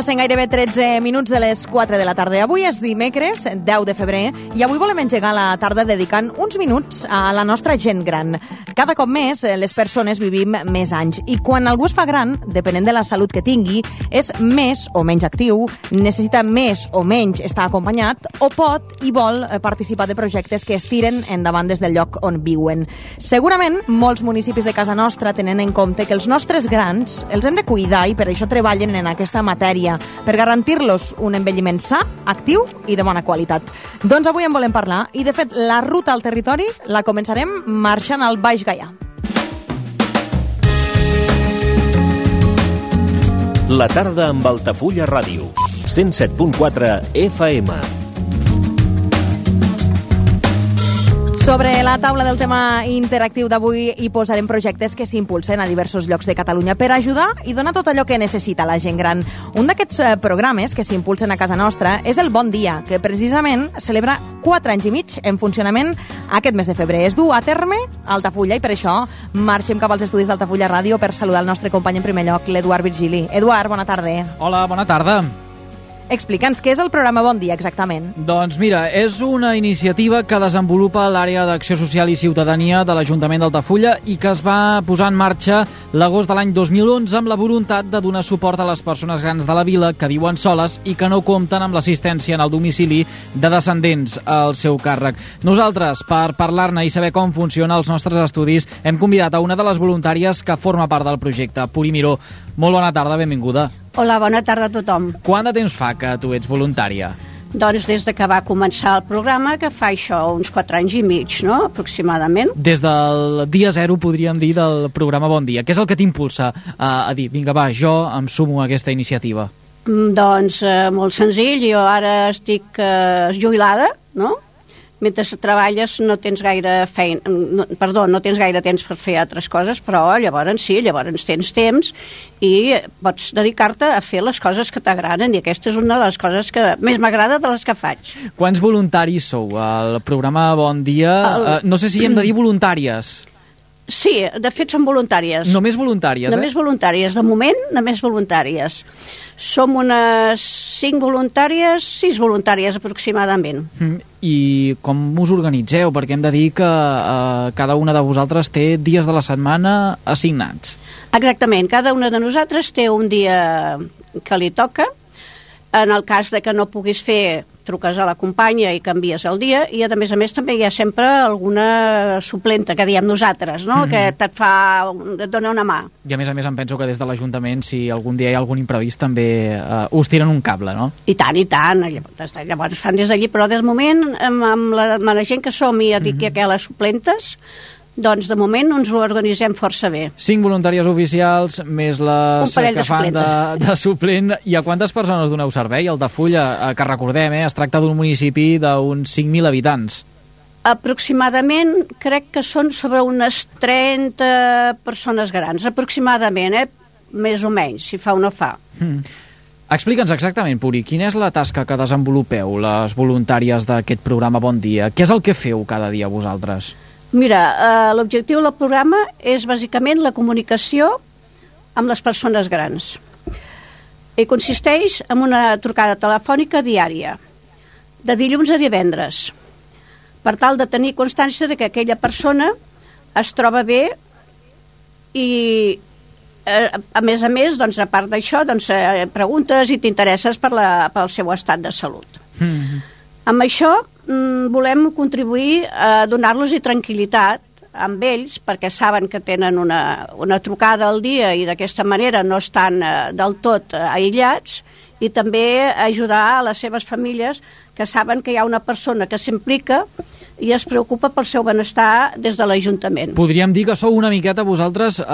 Passen gairebé 13 minuts de les 4 de la tarda. Avui és dimecres, 10 de febrer, i avui volem engegar la tarda dedicant uns minuts a la nostra gent gran. Cada cop més eh, les persones vivim més anys i quan algú es fa gran, depenent de la salut que tingui, és més o menys actiu, necessita més o menys estar acompanyat o pot i vol eh, participar de projectes que es tiren endavant des del lloc on viuen. Segurament molts municipis de casa nostra tenen en compte que els nostres grans els hem de cuidar i per això treballen en aquesta matèria diària per garantir-los un envelliment sa, actiu i de bona qualitat. Doncs avui en volem parlar i, de fet, la ruta al territori la començarem marxant al Baix Gaià. La tarda amb Altafulla Ràdio. 107.4 FM. Sobre la taula del tema interactiu d'avui hi posarem projectes que s'impulsen a diversos llocs de Catalunya per ajudar i donar tot allò que necessita la gent gran. Un d'aquests eh, programes que s'impulsen a casa nostra és el Bon Dia, que precisament celebra 4 anys i mig en funcionament aquest mes de febrer. Es du a terme a Altafulla i per això marxem cap als estudis d'Altafulla Ràdio per saludar el nostre company en primer lloc, l'Eduard Virgili. Eduard, bona tarda. Hola, bona tarda. Explica'ns què és el programa Bon Dia, exactament. Doncs mira, és una iniciativa que desenvolupa l'àrea d'Acció Social i Ciutadania de l'Ajuntament d'Altafulla i que es va posar en marxa l'agost de l'any 2011 amb la voluntat de donar suport a les persones grans de la vila que viuen soles i que no compten amb l'assistència en el domicili de descendents al seu càrrec. Nosaltres, per parlar-ne i saber com funciona els nostres estudis, hem convidat a una de les voluntàries que forma part del projecte, Puri Miró. Molt bona tarda, benvinguda. Hola, bona tarda a tothom. Quant de temps fa que tu ets voluntària? Doncs des de que va començar el programa, que fa això uns 4 anys i mig, no?, aproximadament. Des del dia zero, podríem dir, del programa Bon Dia. Què és el que t'impulsa a, a dir, vinga, va, jo em sumo a aquesta iniciativa? Mm, doncs eh, molt senzill, jo ara estic eh, jubilada, no?, mentre treballes no tens gaire feina, no, perdó, no tens gaire temps per fer altres coses, però llavors sí, llavors tens temps i pots dedicar-te a fer les coses que t'agraden i aquesta és una de les coses que més m'agrada de les que faig. Quants voluntaris sou al programa Bon Dia? El... Uh, no sé si hem de dir voluntàries. Sí, de fet són voluntàries. Només voluntàries, només eh? Només voluntàries. De moment, només voluntàries. Som unes 5 voluntàries, 6 voluntàries aproximadament. Mm, I com us organitzeu? Perquè hem de dir que eh, cada una de vosaltres té dies de la setmana assignats. Exactament. Cada una de nosaltres té un dia que li toca. En el cas de que no puguis fer truques a la companya i canvies el dia i a més a més també hi ha sempre alguna suplenta que diem nosaltres, no? Mm -hmm. que et fa, et dona una mà. I a més a més em penso que des de l'Ajuntament si algun dia hi ha algun imprevist també uh, us tiren un cable, no? I tant, i tant. Llavors, llavors fan des d'allí, però de moment amb, amb, la, amb la gent que som i dic mm -hmm. que les suplentes doncs de moment ens ho organitzem força bé. Cinc voluntàries oficials, més les que fan de, de suplent. I a quantes persones doneu servei? El de Fulla, eh, que recordem, eh, es tracta d'un municipi d'uns 5.000 habitants. Aproximadament, crec que són sobre unes 30 persones grans, aproximadament, eh? més o menys, si fa o no fa. Mm. Explica'ns exactament, Puri, quina és la tasca que desenvolupeu, les voluntàries d'aquest programa Bon Dia? Què és el que feu cada dia vosaltres? Mira, eh, l'objectiu del programa és bàsicament la comunicació amb les persones grans. I consisteix en una trucada telefònica diària, de dilluns a divendres, per tal de tenir constància de que aquella persona es troba bé i eh, a més a més, doncs, a part d'això, doncs, eh, preguntes i t'interesses per la, pel seu estat de salut. Mm -hmm. Amb això mm, volem contribuir a donar-los tranquil·litat amb ells perquè saben que tenen una, una trucada al dia i d'aquesta manera no estan eh, del tot eh, aïllats i també ajudar a les seves famílies que saben que hi ha una persona que s'implica i es preocupa pel seu benestar des de l'Ajuntament. Podríem dir que sou una miqueta vosaltres eh,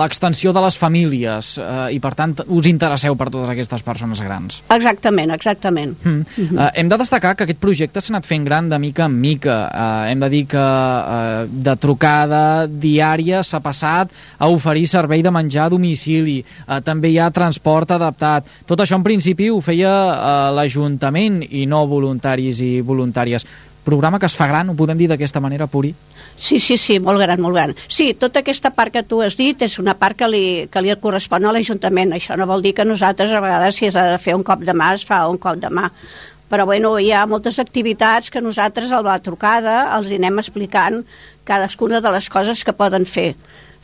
l'extensió de les famílies eh, i per tant us interesseu per totes aquestes persones grans. Exactament, exactament. Mm. Mm -hmm. eh, hem de destacar que aquest projecte s'ha anat fent gran de mica en mica. Eh, hem de dir que eh, de trucada diària s'ha passat a oferir servei de menjar a domicili. Eh, també hi ha transport adaptat. Tot això en principi ho feia eh, l'Ajuntament i no voluntaris i voluntàries programa que es fa gran, ho podem dir d'aquesta manera, Puri? Sí, sí, sí, molt gran, molt gran. Sí, tota aquesta part que tu has dit és una part que li, que li correspon a l'Ajuntament. Això no vol dir que nosaltres, a vegades, si s'ha de fer un cop de mà, es fa un cop de mà. Però, bueno, hi ha moltes activitats que nosaltres, a la trucada, els anem explicant cadascuna de les coses que poden fer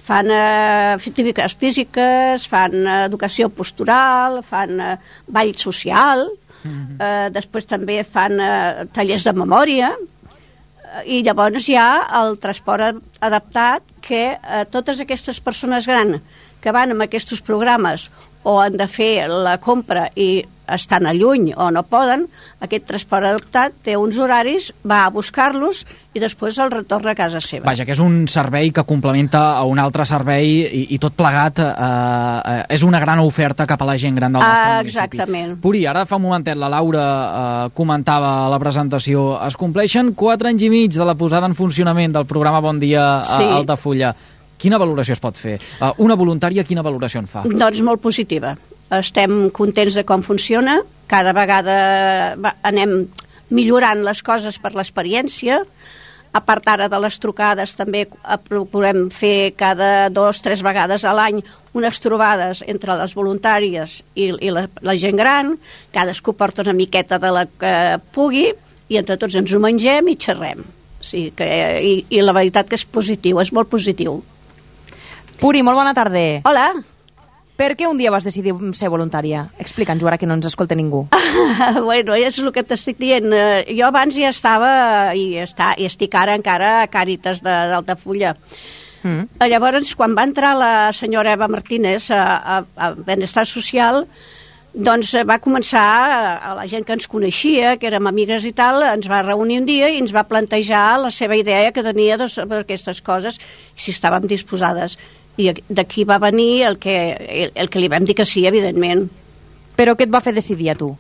fan eh, físiques, fan eh, educació postural, fan eh, ball social, -huh. eh, després també fan eh, tallers de memòria, eh, i llavors hi ha el transport adaptat que eh, totes aquestes persones grans que van amb aquests programes o han de fer la compra i estan a lluny o no poden, aquest transport adoptat té uns horaris, va a buscar-los i després el retorna a casa seva. Vaja, que és un servei que complementa a un altre servei i, i tot plegat eh, eh, és una gran oferta cap a la gent gran del nostre ah, municipi. Exactament. Puri, ara fa un momentet la Laura eh, comentava a la presentació, es compleixen 4 anys i mig de la posada en funcionament del programa Bon Dia a Sí. Altafulla. Quina valoració es pot fer? Uh, una voluntària, quina valoració en fa? Doncs molt positiva. Estem contents de com funciona. Cada vegada va, anem millorant les coses per l'experiència. A part ara de les trucades, també procurem fer cada dos, tres vegades a l'any unes trobades entre les voluntàries i, i la, la gent gran. Cadascú porta una miqueta de la que pugui i entre tots ens ho mengem i xerrem. Sí, que, i, I la veritat que és positiu, és molt positiu. Puri, molt bona tarda. Hola! Per què un dia vas decidir ser voluntària? Explica'ns-ho ara que no ens escolta ningú. bueno, és el que t'estic dient. Eh, Jo abans ja estava, i, està, i estic ara encara a Càritas de- d'Altafulla. Mm. Llavors, quan va entrar la senyora Eva Martínez a, a, a Benestar Social, doncs eh, va començar, eh, a la gent que ens coneixia, que érem amigues i tal, ens va reunir un dia i ens va plantejar la seva idea que tenia de, sobre aquestes coses, si estàvem disposades. I d'aquí va venir el que, el, el que li vam dir que sí, evidentment. Però què et va fer decidir a tu?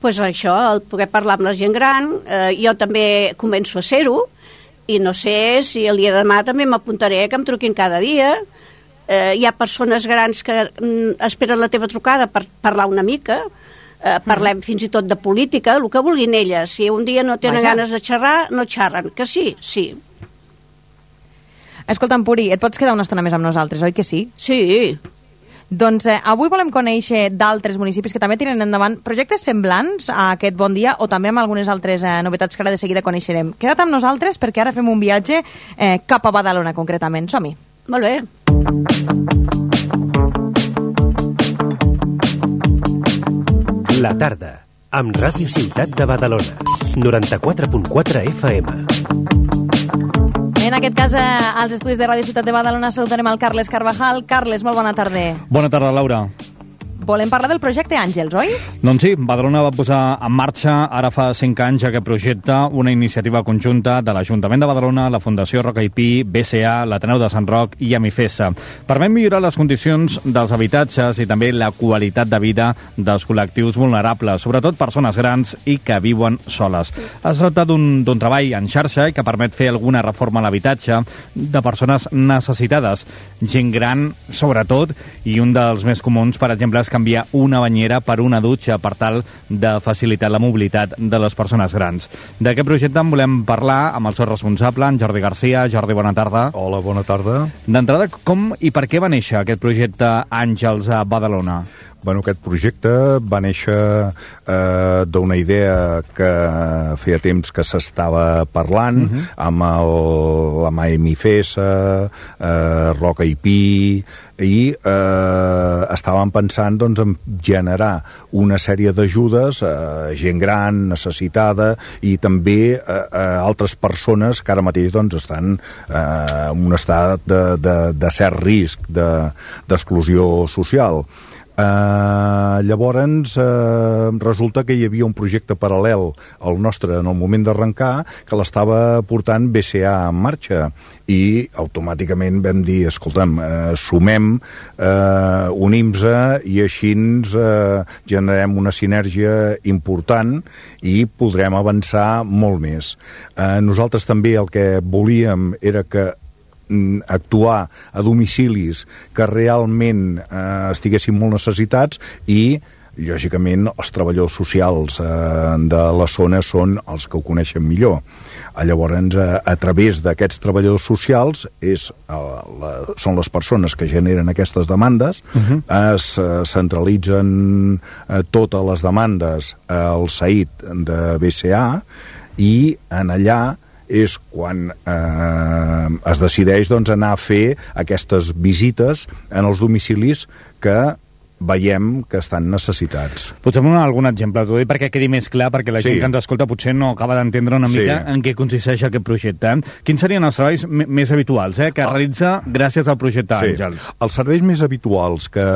pues això, el poder parlar amb la gent gran, eh, jo també començo a ser-ho, i no sé si el dia de demà també m'apuntaré que em truquin cada dia. Eh, hi ha persones grans que mm, esperen la teva trucada per parlar una mica, eh, parlem fins i tot de política, el que vulguin elles. Si un dia no tenen Vaja. ganes de xerrar, no xerren. Que sí? Sí. Escolta'm, Puri, et pots quedar una estona més amb nosaltres, oi que sí? Sí. Doncs eh, avui volem conèixer d'altres municipis que també tiren endavant projectes semblants a aquest Bon Dia o també amb algunes altres eh, novetats que ara de seguida coneixerem. Queda't amb nosaltres perquè ara fem un viatge eh, cap a Badalona, concretament. Som-hi. Molt bé. La tarda, amb Ràdio Ciutat de Badalona. 94.4 FM. En aquest cas, eh, als estudis de Ràdio Ciutat de Badalona saludarem el Carles Carvajal. Carles, molt bona tarda. Bona tarda, Laura. Volem parlar del projecte Àngels, oi? Doncs sí, Badalona va posar en marxa ara fa 5 anys aquest projecte, una iniciativa conjunta de l'Ajuntament de Badalona, la Fundació Roca i Pi, BCA, l'Ateneu de Sant Roc i Amifesa. Permet millorar les condicions dels habitatges i també la qualitat de vida dels col·lectius vulnerables, sobretot persones grans i que viuen soles. Es tracta d'un treball en xarxa que permet fer alguna reforma a l'habitatge de persones necessitades, gent gran sobretot, i un dels més comuns, per exemple, és canviar una banyera per una dutxa per tal de facilitar la mobilitat de les persones grans. D'aquest projecte en volem parlar amb el seu responsable, en Jordi Garcia. Jordi, bona tarda. Hola, bona tarda. D'entrada, com i per què va néixer aquest projecte Àngels a Badalona? Bueno, aquest projecte va néixer eh, d'una idea que feia temps que s'estava parlant uh -huh. amb el, la Maemi Fesa, eh, Roca i Pi, i eh, estàvem pensant doncs, en generar una sèrie d'ajudes a gent gran, necessitada, i també a, a altres persones que ara mateix doncs, estan eh, en un estat de, de, de cert risc de- d'exclusió social. Uh, llavors uh, resulta que hi havia un projecte paral·lel al nostre en el moment d'arrencar que l'estava portant BCA en marxa i automàticament vam dir escolta'm, uh, sumem uh, unim-se i així uh, generem una sinergia important i podrem avançar molt més. Uh, nosaltres també el que volíem era que actuar a domicilis que realment eh, estiguessin molt necessitats i lògicament, els treballadors socials eh, de la zona són els que ho coneixen millor. Eh, Llavors, a, a través d'aquests treballadors socials és, eh, la, són les persones que generen aquestes demandes, uh -huh. es eh, centralitzen eh, totes les demandes al SAIT de BCA i en allà és quan eh, es decideix doncs, anar a fer aquestes visites en els domicilis que veiem que estan necessitats. Potser un, algun exemple, t'ho dic perquè quedi més clar, perquè la Sí. gent que ens escolta potser no acaba d'entendre una Sí. mica en què consisteix aquest projecte. Quins serien els serveis més habituals eh, que realitza gràcies al projecte Àngels? Els serveis més habituals que,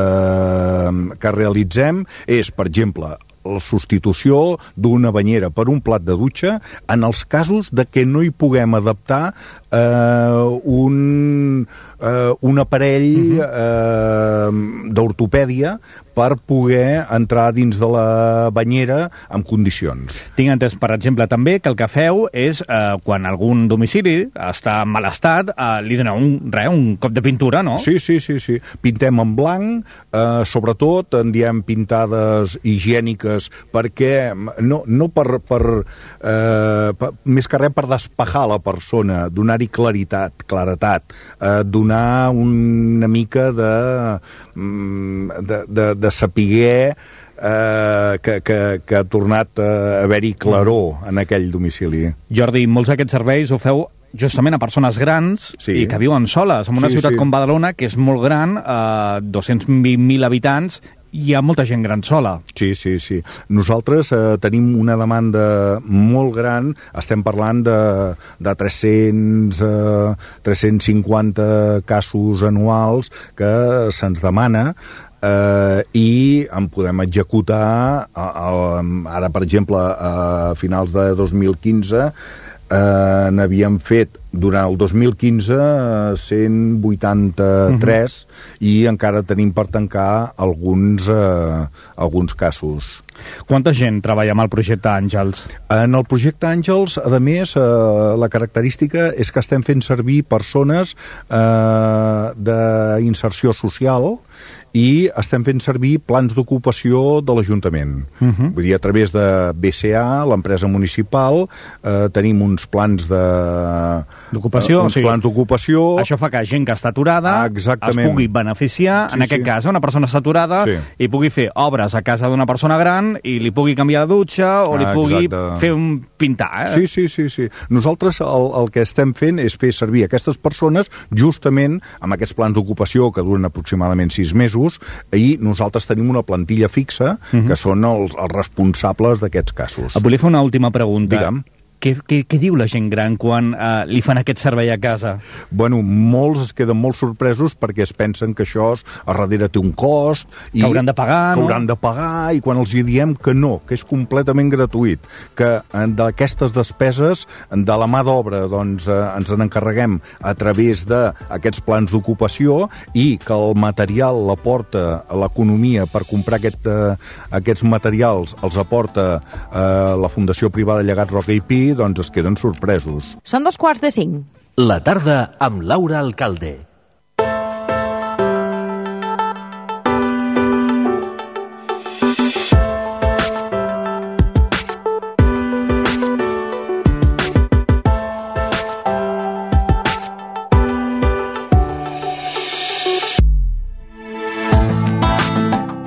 que realitzem és, per exemple, la substitució d'una banyera per un plat de dutxa en els casos de que no hi puguem adaptar eh, un, eh, un aparell eh, d'ortopèdia per poder entrar dins de la banyera en condicions. Tinc entès, per exemple, també que el que feu és, eh, quan algun domicili està en mal estat, eh, li doneu un, res, un cop de pintura, no? Sí, sí, sí, sí. Pintem en blanc, eh, sobretot en diem pintades higièniques perquè no, no per, per, eh, per més que res per despejar la persona, donar-hi claritat, claretat, eh, donar una mica de, mm, de, de, de sapiguer eh, que, que, que ha tornat a haver-hi claror en aquell domicili. Jordi, molts d'aquests serveis ho feu justament a persones grans Sí. i que viuen soles. En una Sí, ciutat sí. com Badalona, que és molt gran, eh, 220.000 habitants, hi ha molta gent gran sola. Sí, sí, sí. Nosaltres eh, tenim una demanda molt gran, estem parlant de, de 300, eh, 350 casos anuals que se'ns demana eh, i en podem executar a, a, ara, per exemple, a finals de 2015 eh, n'havíem fet durant el 2015 eh, 183 i encara tenim per tancar alguns, eh, alguns casos. Quanta gent treballa amb el projecte Àngels? En el projecte Àngels, a més, eh, la característica és que estem fent servir persones eh, d'inserció social i estem fent servir plans d'ocupació de l'Ajuntament. Uh -huh. Vull dir, a través de BCA, l'empresa municipal, eh, tenim uns plans de... D'ocupació, eh, o uns sigui, plans d'ocupació... Això fa que gent que està aturada Ah, exactament. es pugui beneficiar, Sí, en aquest sí. cas, una persona està aturada Sí. i pugui fer obres a casa d'una persona gran i li pugui canviar la dutxa o li Ah, pugui exacte. fer un pintar. Eh? Sí, sí, sí, sí. Nosaltres el, el que estem fent és fer servir aquestes persones justament amb aquests plans d'ocupació que duren aproximadament sis mesos i nosaltres tenim una plantilla fixa que són els, els responsables d'aquests casos. Et volia fer una última pregunta. Digue'm. Què, què, què diu la gent gran quan eh, li fan aquest servei a casa? Bueno, molts es queden molt sorpresos perquè es pensen que això es- a darrere té un cost... I Que hauran de pagar, que no? hauran de pagar, i quan els hi diem que no, que és completament gratuït, que eh, d'aquestes despeses, de la mà d'obra, doncs, eh, ens en encarreguem a través d'aquests plans d'ocupació i que el material l'aporta l'economia per comprar aquest, eh, aquests materials els aporta eh, la Fundació Privada Llegat Roca i Pi, doncs es queden sorpresos. Són dos quarts de cinc. La tarda amb Laura Alcalde.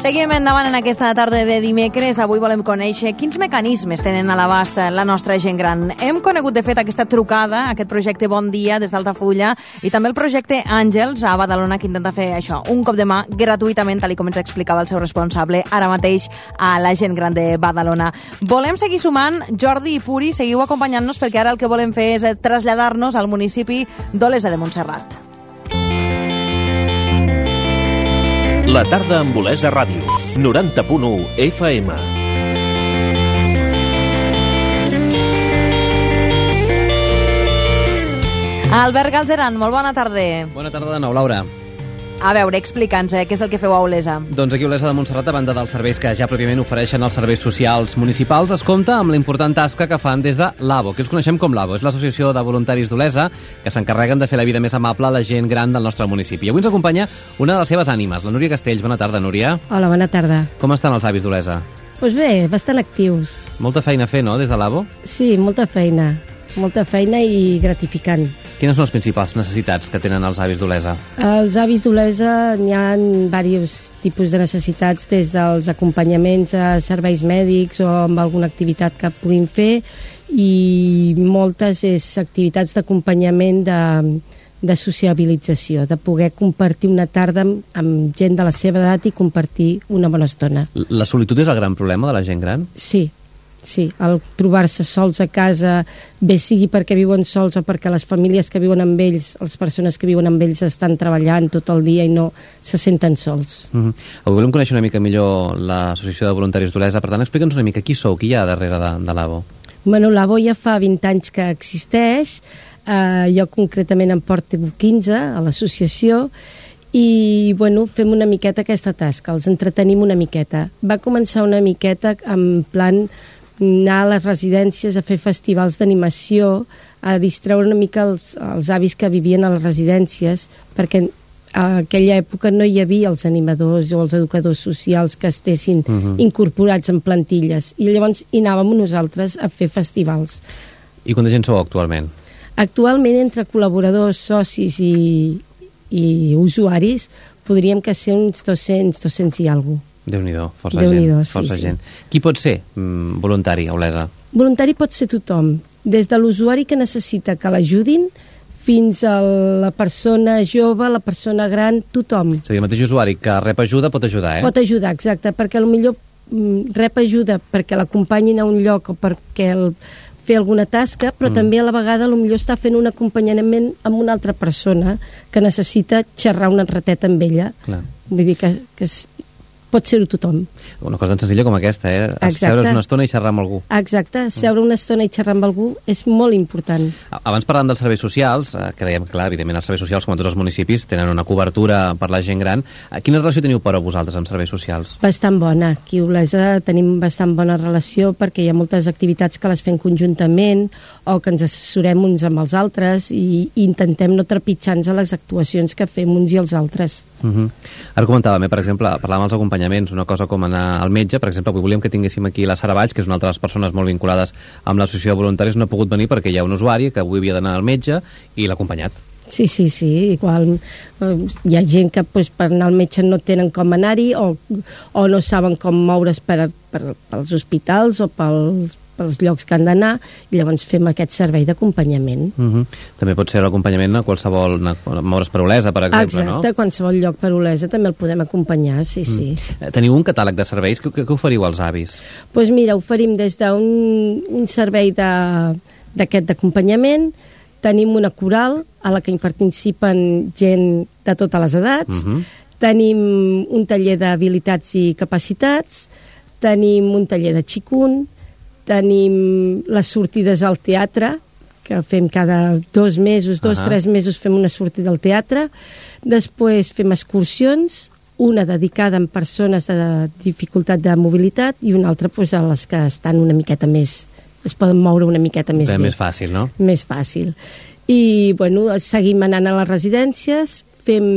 Seguim endavant en aquesta tarda de dimecres. Avui volem conèixer quins mecanismes tenen a l'abast la nostra gent gran. Hem conegut, de fet, aquesta trucada, aquest projecte Bon Dia des d'Altafulla i també el projecte Àngels a Badalona que intenta fer això, un cop de mà gratuïtament, tal com ens explicava el seu responsable ara mateix a la gent gran de Badalona. Volem seguir sumant. Jordi i Puri, seguiu acompanyant-nos perquè ara el que volem fer és traslladar-nos al municipi d'Olesa de Montserrat. La tarda amb Olesa Ràdio. 90.1 FM. Albert Galzeran, molt bona tarda. Bona tarda de nou, Laura. A veure, explica'ns, eh, què és el que feu a Olesa. Doncs aquí a Olesa de Montserrat, a banda dels serveis que ja pròpiament ofereixen els serveis socials municipals, es compta amb la important tasca que fan des de l'AVO, que els coneixem com l'AVO. És l'Associació de Voluntaris d'Olesa, que s'encarreguen de fer la vida més amable a la gent gran del nostre municipi. I avui ens acompanya una de les seves ànimes, la Núria Castells. Bona tarda, Núria. Hola, bona tarda. Com estan els avis d'Olesa? Doncs pues bé, bastant actius. Molta feina a fer, no?, des de l'AVO? Sí, molta feina. Molta feina i gratificant. Quines són les principals necessitats que tenen els avis d'Olesa? Els avis d'Olesa n'hi ha diversos tipus de necessitats, des dels acompanyaments a serveis mèdics o amb alguna activitat que puguin fer i moltes és activitats d'acompanyament de, de sociabilització, de poder compartir una tarda amb, amb gent de la seva edat i compartir una bona estona. La solitud és el gran problema de la gent gran? Sí, sí, el trobar-se sols a casa, bé sigui perquè viuen sols o perquè les famílies que viuen amb ells, les persones que viuen amb ells estan treballant tot el dia i no se senten sols. Uh -huh. Avui volem conèixer una mica millor l'Associació de Voluntaris d'Olesa, per tant, explica'ns una mica qui sou, qui hi ha darrere de, de l'AVO. Bueno, l'AVO ja fa 20 anys que existeix, eh, jo concretament em porto 15 a l'associació, i bueno, fem una miqueta aquesta tasca, els entretenim una miqueta. Va començar una miqueta en plan anar a les residències a fer festivals d'animació, a distreure una mica els, els avis que vivien a les residències, perquè a aquella època no hi havia els animadors o els educadors socials que estessin uh -huh. incorporats en plantilles. I llavors hi anàvem nosaltres a fer festivals. I quanta gent sou actualment? Actualment, entre col·laboradors, socis i, i usuaris, podríem que ser uns 200, 200 i alguna cosa déu nhi força Déu gent. Força sí. gent. Qui pot ser mm, voluntari a Olesa? Voluntari pot ser tothom, des de l'usuari que necessita que l'ajudin fins a la persona jove, la persona gran, tothom. És a dir, el mateix usuari que rep ajuda pot ajudar, eh? Pot ajudar, exacte, perquè millor mm, rep ajuda perquè l'acompanyin a un lloc o perquè el, fer alguna tasca, però mm. també a la vegada millor està fent un acompanyament amb una altra persona que necessita xerrar una rateta amb ella. Clar. Vull dir que, que pot ser-ho tothom. Una cosa tan senzilla com aquesta, eh? Exacte. Seure's una estona i xerrar amb algú. Exacte, seure una estona i xerrar amb algú és molt important. Abans parlant dels serveis socials, eh, que dèiem clar, evidentment els serveis socials, com a tots els municipis, tenen una cobertura per la gent gran. Eh, Quina relació teniu, però, vosaltres amb serveis socials? Bastant bona. Aquí a Olesa tenim bastant bona relació perquè hi ha moltes activitats que les fem conjuntament o que ens assessorem uns amb els altres i, i intentem no trepitjar-nos a les actuacions que fem uns i els altres. Uh -huh. Ara comentàvem, eh, per exemple, parlàvem dels acompanyaments, una cosa com anar al metge, per exemple, avui volíem que tinguéssim aquí la Sara Valls, que és una altra de les persones molt vinculades amb l'associació de voluntaris, no ha pogut venir perquè hi ha un usuari que avui havia d'anar al metge i l'ha acompanyat. Sí, sí, sí, igual eh, hi ha gent que pues, per anar al metge no tenen com anar-hi o, o no saben com moure's per, per, pels hospitals o pels, pels llocs que han d'anar i llavors fem aquest servei d'acompanyament. Uh -huh. També pot ser l'acompanyament a qualsevol moure's per Olesa, per exemple, Exacte, qualsevol lloc per Olesa també el podem acompanyar, sí, sí. no? Eh, Teniu un catàleg de serveis que, que, que oferiu als avis? Doncs pues mira, oferim des d'un un servei de- d'aquest d'acompanyament, tenim una coral a la que hi participen gent de totes les edats, Mhm. tenim un taller d'habilitats i capacitats, tenim un taller de xicun, tenim les sortides al teatre, que fem cada dos mesos, dos, Ahà. tres mesos fem una sortida al teatre, després fem excursions, una dedicada a persones de dificultat de mobilitat i una altra pues, a les que estan una miqueta més es poden moure una miqueta més bé. més fàcil, no? Més fàcil. I, bueno, seguim anant a les residències, fem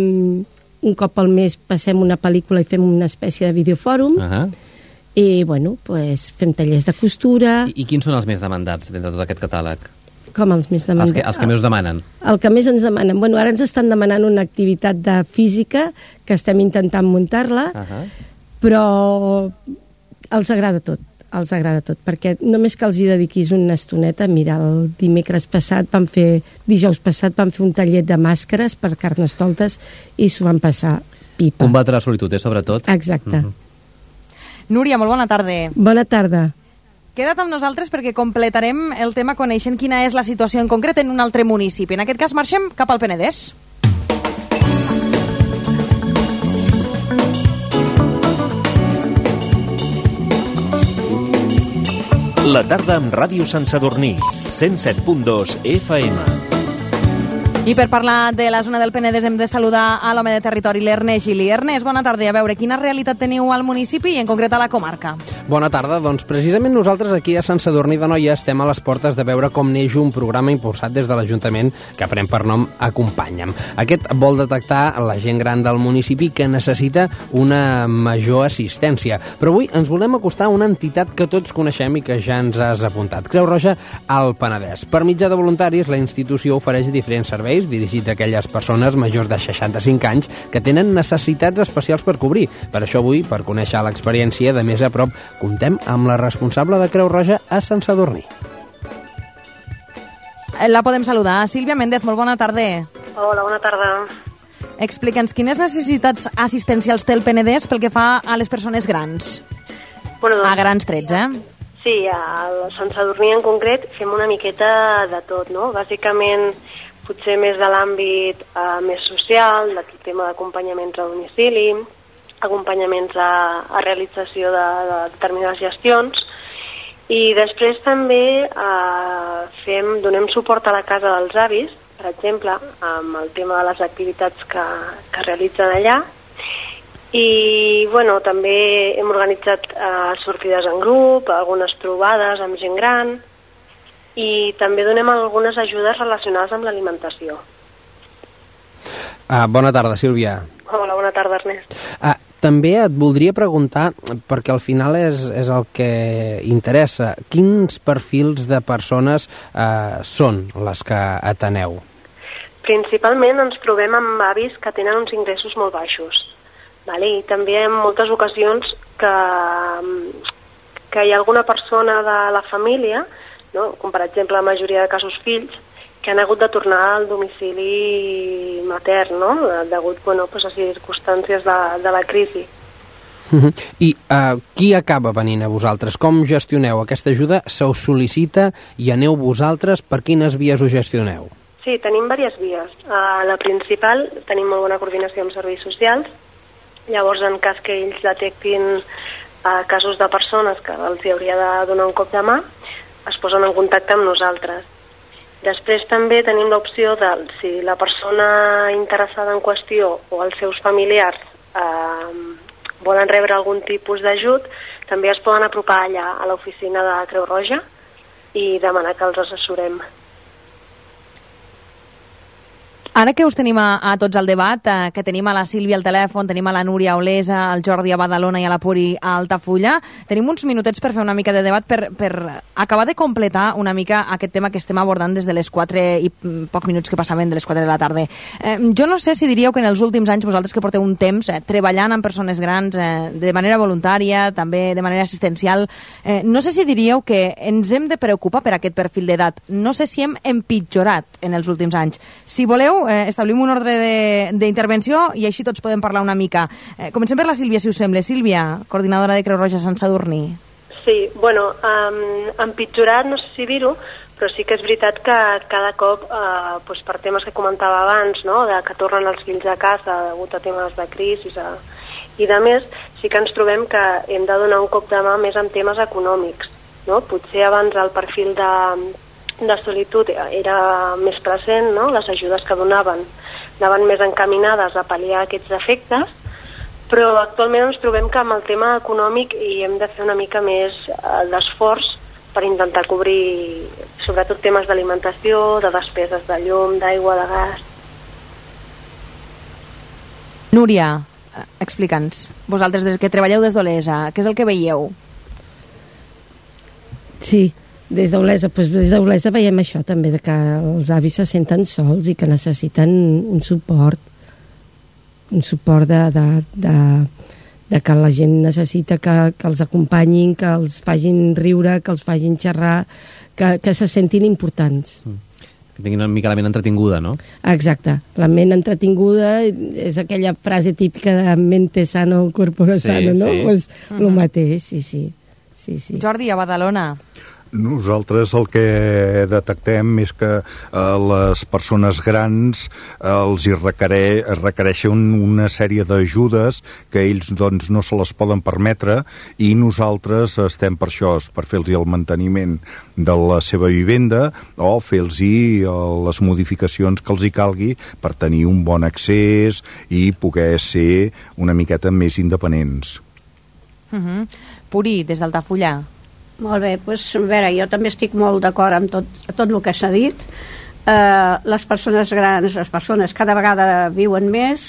un cop al mes passem una pel·lícula i fem una espècie de videofòrum Uh -huh. I, bueno, pues, fem tallers de costura, I, I quins són els més demandats dintre de tot aquest catàleg? com els més Els demandats. que, els que més us demanen. El que més ens demanen. Bueno, ara ens estan demanant una activitat de física que estem intentant muntar-la, Uh -huh. però els agrada tot els agrada tot, perquè només que els hi dediquis una estoneta, mira, el dimecres passat van fer, dijous passat van fer un taller de màscares per carnestoltes i s'ho van passar pipa. Combatre la solitud, eh, sobretot. Exacte. Mhm. Núria, molt bona tarda. Bona tarda. Queda't amb nosaltres perquè completarem el tema coneixent quina és la situació en concret en un altre municipi. En aquest cas marxem cap al Penedès. La tarda amb Ràdio Sant Sadurní, 107.2 FM. I per parlar de la zona del Penedès hem de saludar a l'home de territori, l'Ernest Gili. Ernest, bona tarda. A veure, quina realitat teniu al municipi i en concret a la comarca? Bona tarda. Doncs precisament nosaltres aquí a Sant Sadurní de Noia estem a les portes de veure com neix un programa impulsat des de l'Ajuntament que pren per nom Acompanya'm. Aquest vol detectar la gent gran del municipi que necessita una major assistència. Però avui ens volem acostar a una entitat que tots coneixem i que ja ens has apuntat. Creu Roja al Penedès. Per mitjà de voluntaris, la institució ofereix diferents serveis dirigits a aquelles persones majors de 65 anys que tenen necessitats especials per cobrir. Per això avui, per conèixer l'experiència de més a prop, comptem amb la responsable de Creu Roja a Sant Sadurní. La podem saludar. Sílvia Méndez, molt bona tarda. Hola, bona tarda. Explica'ns quines necessitats assistencials té el Penedès pel que fa a les persones grans. Bueno, doncs, A grans trets, eh? Sí, a Sant Sadurní en concret fem una miqueta de tot, no? Bàsicament, potser més de l'àmbit eh, més social, del tema d'acompanyaments a domicili, acompanyaments a, a realització de, de determinades gestions, i després també eh, fem, donem suport a la casa dels avis, per exemple, amb el tema de les activitats que, que realitzen allà, i bueno, també hem organitzat eh, sortides en grup, algunes trobades amb gent gran i també donem algunes ajudes relacionades amb l'alimentació. Uh, bona tarda, Sílvia. Hola, bona tarda, Ernest. Uh, també et voldria preguntar, perquè al final és, és el que interessa, quins perfils de persones uh, són les que ateneu? Principalment ens trobem amb avis que tenen uns ingressos molt baixos. Vale? I també en moltes ocasions que, que hi ha alguna persona de la família, no? com per exemple la majoria de casos fills, que han hagut de tornar al domicili matern, no? degut bueno, pues, a circumstàncies de, de la crisi. I uh, qui acaba venint a vosaltres? Com gestioneu aquesta ajuda? Se us sol·licita i aneu vosaltres? Per quines vies ho gestioneu? Sí, tenim diverses vies. Uh, la principal, tenim molt bona coordinació amb serveis socials, llavors en cas que ells detectin uh, casos de persones que els hi hauria de donar un cop de mà, es posen en contacte amb nosaltres. Després també tenim l'opció de, si la persona interessada en qüestió o els seus familiars eh, volen rebre algun tipus d'ajut, també es poden apropar allà a l'oficina de Creu Roja i demanar que els assessorem. Ara que us tenim a, a tots al debat, eh, que tenim a la Sílvia al telèfon, tenim a la Núria Olesa, al Jordi a Badalona i a la Puri a Altafulla, tenim uns minutets per fer una mica de debat, per, per acabar de completar una mica aquest tema que estem abordant des de les 4 i mm, pocs minuts que passaven de les 4 de la tarda. Eh, jo no sé si diríeu que en els últims anys vosaltres que porteu un temps eh, treballant amb persones grans eh, de manera voluntària, també de manera assistencial, eh, no sé si diríeu que ens hem de preocupar per aquest perfil d'edat. No sé si hem empitjorat en els últims anys. Si voleu, eh, establim un ordre d'intervenció i així tots podem parlar una mica. Eh, comencem per la Sílvia, si us sembla. Sílvia, coordinadora de Creu Roja Sant Sadurní. Sí, bueno, um, empitjorat no sé si dir-ho, però sí que és veritat que cada cop, eh, doncs per temes que comentava abans, no? de que tornen els fills a casa degut a temes de crisi a, i de més, sí que ens trobem que hem de donar un cop de mà més en temes econòmics. No? Potser abans el perfil de, de solitud era més present, no? les ajudes que donaven anaven més encaminades a pal·liar aquests efectes, però actualment ens trobem que amb el tema econòmic hi hem de fer una mica més eh, d'esforç per intentar cobrir sobretot temes d'alimentació, de despeses de llum, d'aigua, de gas. Núria, eh, explica'ns, vosaltres des que treballeu des d'Olesa, què és el que veieu? Sí, des d'Olesa, doncs des d'Olesa veiem això també, de que els avis se senten sols i que necessiten un suport, un suport de, de, de, de que la gent necessita que, que els acompanyin, que els facin riure, que els facin xerrar, que, que se sentin importants. Mm que tinguin una mica la ment entretinguda, no? Exacte. La ment entretinguda és aquella frase típica de mente sano, corpore Sí, sano, no? sí. Pues, Mhm. el mateix, sí, sí. sí, sí. Jordi, a Badalona. Nosaltres el que detectem és que eh, les persones grans eh, els hi requere, requereixen una sèrie d'ajudes que ells doncs, no se les poden permetre i nosaltres estem per això, per fer-los el manteniment de la seva vivenda o fer-los les modificacions que els hi calgui per tenir un bon accés i poder ser una miqueta més independents. Uh -huh. Puri, des d'Altafulla. Molt bé, doncs, a veure, jo també estic molt d'acord amb tot, tot el que s'ha dit. Eh, les persones grans, les persones cada vegada viuen més,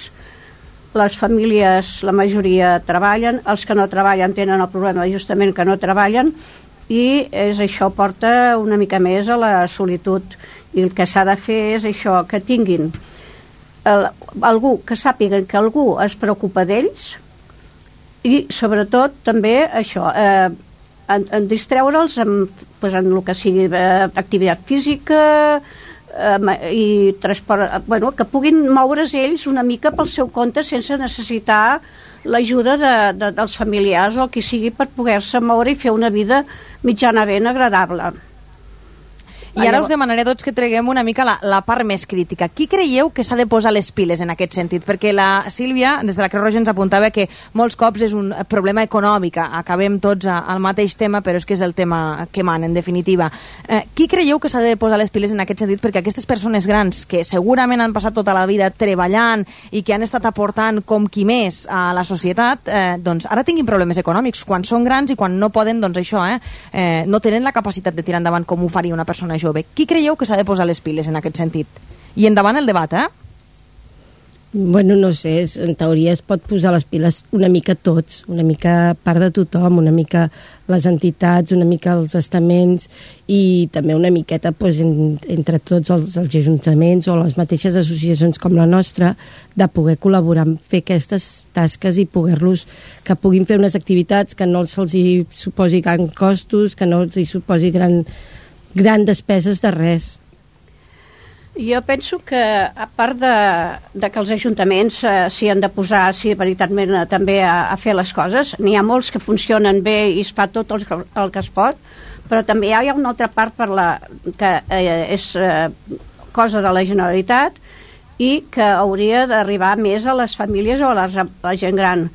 les famílies, la majoria treballen, els que no treballen tenen el problema justament que no treballen i és això porta una mica més a la solitud i el que s'ha de fer és això, que tinguin el, algú, que sàpiguen que algú es preocupa d'ells i sobretot també això, eh, en, en distreure'ls en, pues, en el que sigui eh, activitat física eh, i transport, eh, bueno, que puguin moure's ells una mica pel seu compte sense necessitar l'ajuda de, de, dels familiars o qui sigui per poder-se moure i fer una vida mitjanament agradable. I ara us demanaré tots que treguem una mica la, la part més crítica. Qui creieu que s'ha de posar les piles en aquest sentit? Perquè la Sílvia, des de la Creu Roja, ens apuntava que molts cops és un problema econòmic. Acabem tots al mateix tema, però és que és el tema que mana, en definitiva. Eh, qui creieu que s'ha de posar les piles en aquest sentit? Perquè aquestes persones grans, que segurament han passat tota la vida treballant i que han estat aportant com qui més a la societat, eh, doncs ara tinguin problemes econòmics quan són grans i quan no poden, doncs això, eh, eh, no tenen la capacitat de tirar endavant com ho faria una persona jove jove. Qui creieu que s'ha de posar les piles en aquest sentit? I endavant el debat, eh? Bueno, no sé, en teoria es pot posar les piles una mica tots, una mica part de tothom, una mica les entitats, una mica els estaments i també una miqueta pues, en, entre tots els, els ajuntaments o les mateixes associacions com la nostra de poder col·laborar en fer aquestes tasques i poder-los que puguin fer unes activitats que no se'ls hi suposi gran costos, que no els hi suposi gran, gran despeses de res. Jo penso que, a part de, de que els ajuntaments eh, s'hi han de posar, sí, veritablement, també a, a fer les coses, n'hi ha molts que funcionen bé i es fa tot el el que es pot, però també hi ha una altra part per la, que eh, és eh, cosa de la Generalitat i que hauria d'arribar més a les famílies o a, les, a la gent gran.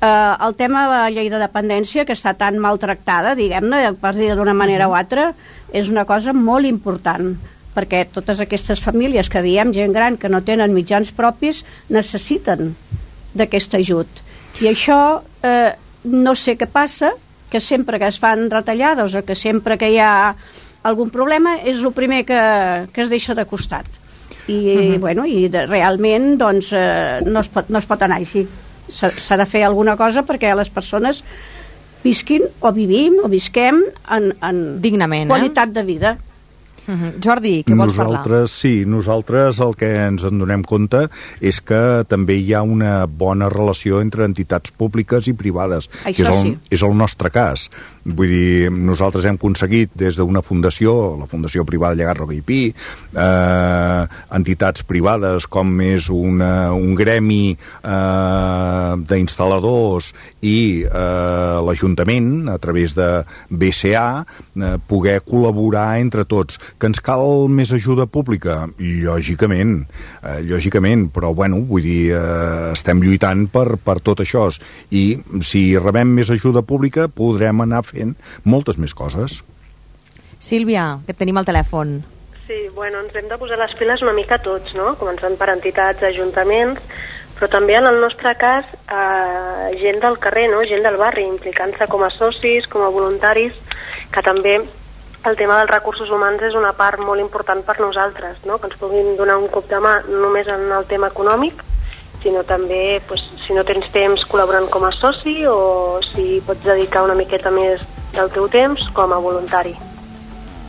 Eh, el tema de la llei de dependència, que està tan maltractada, diguem-ne, per dir d'una manera o altra, és una cosa molt important perquè totes aquestes famílies que diem gent gran que no tenen mitjans propis necessiten d'aquest ajut. I això eh, no sé què passa que sempre que es fan retallades o que sempre que hi ha algun problema és el primer que, que es deixa de costat. I, uh -huh. bueno, i de, realment doncs, eh, no, es pot, no es pot anar així s'ha de fer alguna cosa perquè les persones visquin o vivim o visquem en, en dignament qualitat eh? de vida Uh -huh. Jordi, què vols nosaltres, parlar? Sí, nosaltres el que ens en donem compte és que també hi ha una bona relació entre entitats públiques i privades, Això que és el, sí. és el nostre cas. Vull dir, nosaltres hem aconseguit des d'una fundació, la Fundació Privada Llegat Roca i Pi, eh, entitats privades com és una, un gremi eh, d'instal·ladors i eh, l'Ajuntament, a través de BCA, eh, poder col·laborar entre tots. Que ens cal més ajuda pública? Lògicament, eh, lògicament, però bueno, vull dir, eh, estem lluitant per, per tot això. I si rebem més ajuda pública podrem anar fent moltes més coses. Sílvia, que et tenim al telèfon. Sí, bueno, ens hem de posar les piles una mica tots, no? Començant per entitats, ajuntaments, però també en el nostre cas eh, gent del carrer, no? gent del barri, implicant-se com a socis, com a voluntaris, que també el tema dels recursos humans és una part molt important per nosaltres, no? que ens puguin donar un cop de mà no només en el tema econòmic, sinó també, pues, si no tens temps, col·laborant com a soci o si pots dedicar una miqueta més del teu temps com a voluntari.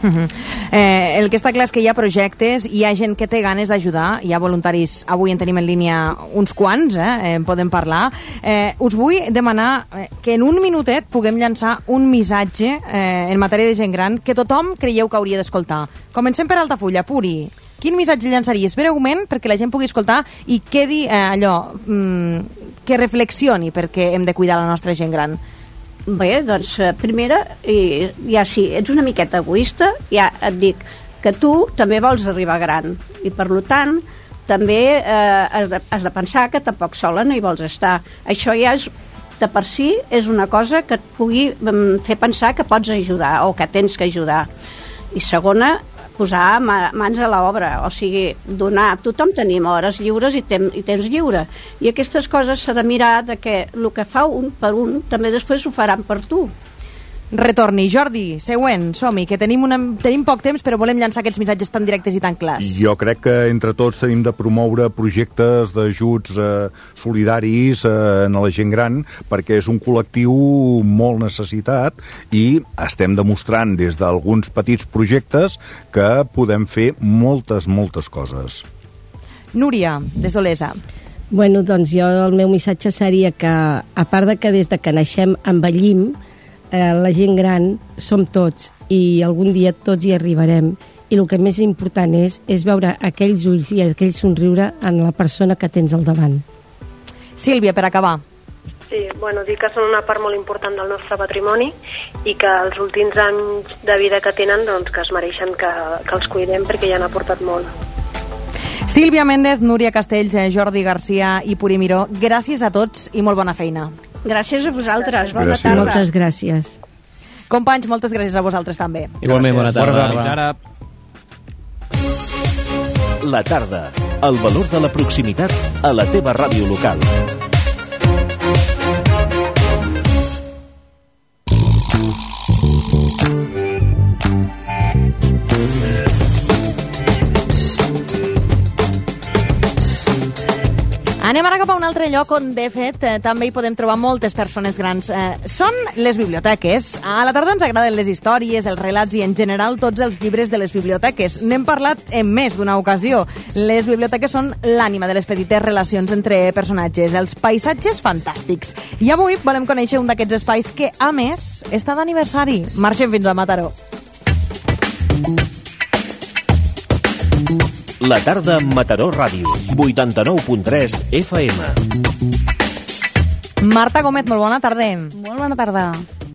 Uh -huh. eh, el que està clar és que hi ha projectes, hi ha gent que té ganes d'ajudar, hi ha voluntaris, avui en tenim en línia uns quants, eh, en podem parlar. Eh, us vull demanar eh, que en un minutet puguem llançar un missatge eh, en matèria de gent gran que tothom creieu que hauria d'escoltar. Comencem per Altafulla, Puri. Quin missatge llançaries breument perquè la gent pugui escoltar i quedi eh, allò, mm, que reflexioni perquè hem de cuidar la nostra gent gran? Bé, doncs, eh, primera, i, ja sí, ets una miqueta egoista, ja et dic que tu també vols arribar gran, i per tant, també eh, has, de, has de pensar que tampoc sola no hi vols estar. Això ja és, de per si és una cosa que et pugui mm, fer pensar que pots ajudar o que tens que ajudar. I segona, posar mans a l'obra, o sigui, donar. Tothom tenim hores lliures i, tem i temps lliure. I aquestes coses s'ha de mirar de que el que fa un per un també després ho faran per tu retorni. Jordi, següent, som-hi, que tenim, una, tenim poc temps però volem llançar aquests missatges tan directes i tan clars. Jo crec que entre tots tenim de promoure projectes d'ajuts eh, solidaris eh, a la gent gran perquè és un col·lectiu molt necessitat i estem demostrant des d'alguns petits projectes que podem fer moltes, moltes coses. Núria, des d'Olesa. Bueno, doncs jo el meu missatge seria que, a part de que des de que naixem envellim, eh, la gent gran som tots i algun dia tots hi arribarem i el que més important és és veure aquells ulls i aquell somriure en la persona que tens al davant. Sílvia, per acabar. Sí, bueno, dir que són una part molt important del nostre patrimoni i que els últims anys de vida que tenen doncs, que es mereixen que, que els cuidem perquè ja han aportat molt. Sílvia Méndez, Núria Castells, eh, Jordi Garcia i Puri Miró, gràcies a tots i molt bona feina. Gràcies a vosaltres. Bona gràcies. tarda. Moltes gràcies. Companys, moltes gràcies a vosaltres també. Igualment, bona tarda. Bona tarda. La tarda. El valor de la proximitat a la teva ràdio local. Anem ara cap a un altre lloc on, de fet, eh, també hi podem trobar moltes persones grans. Eh, són les biblioteques. A la tarda ens agraden les històries, els relats i, en general, tots els llibres de les biblioteques. N'hem parlat en més d'una ocasió. Les biblioteques són l'ànima de les petites relacions entre personatges, els paisatges fantàstics. I avui volem conèixer un d'aquests espais que, a més, està d'aniversari. Marxem fins a Mataró. La tarda amb Mataró Ràdio, 89.3 FM. Marta Gómez, molt bona tarda. Molt bona tarda.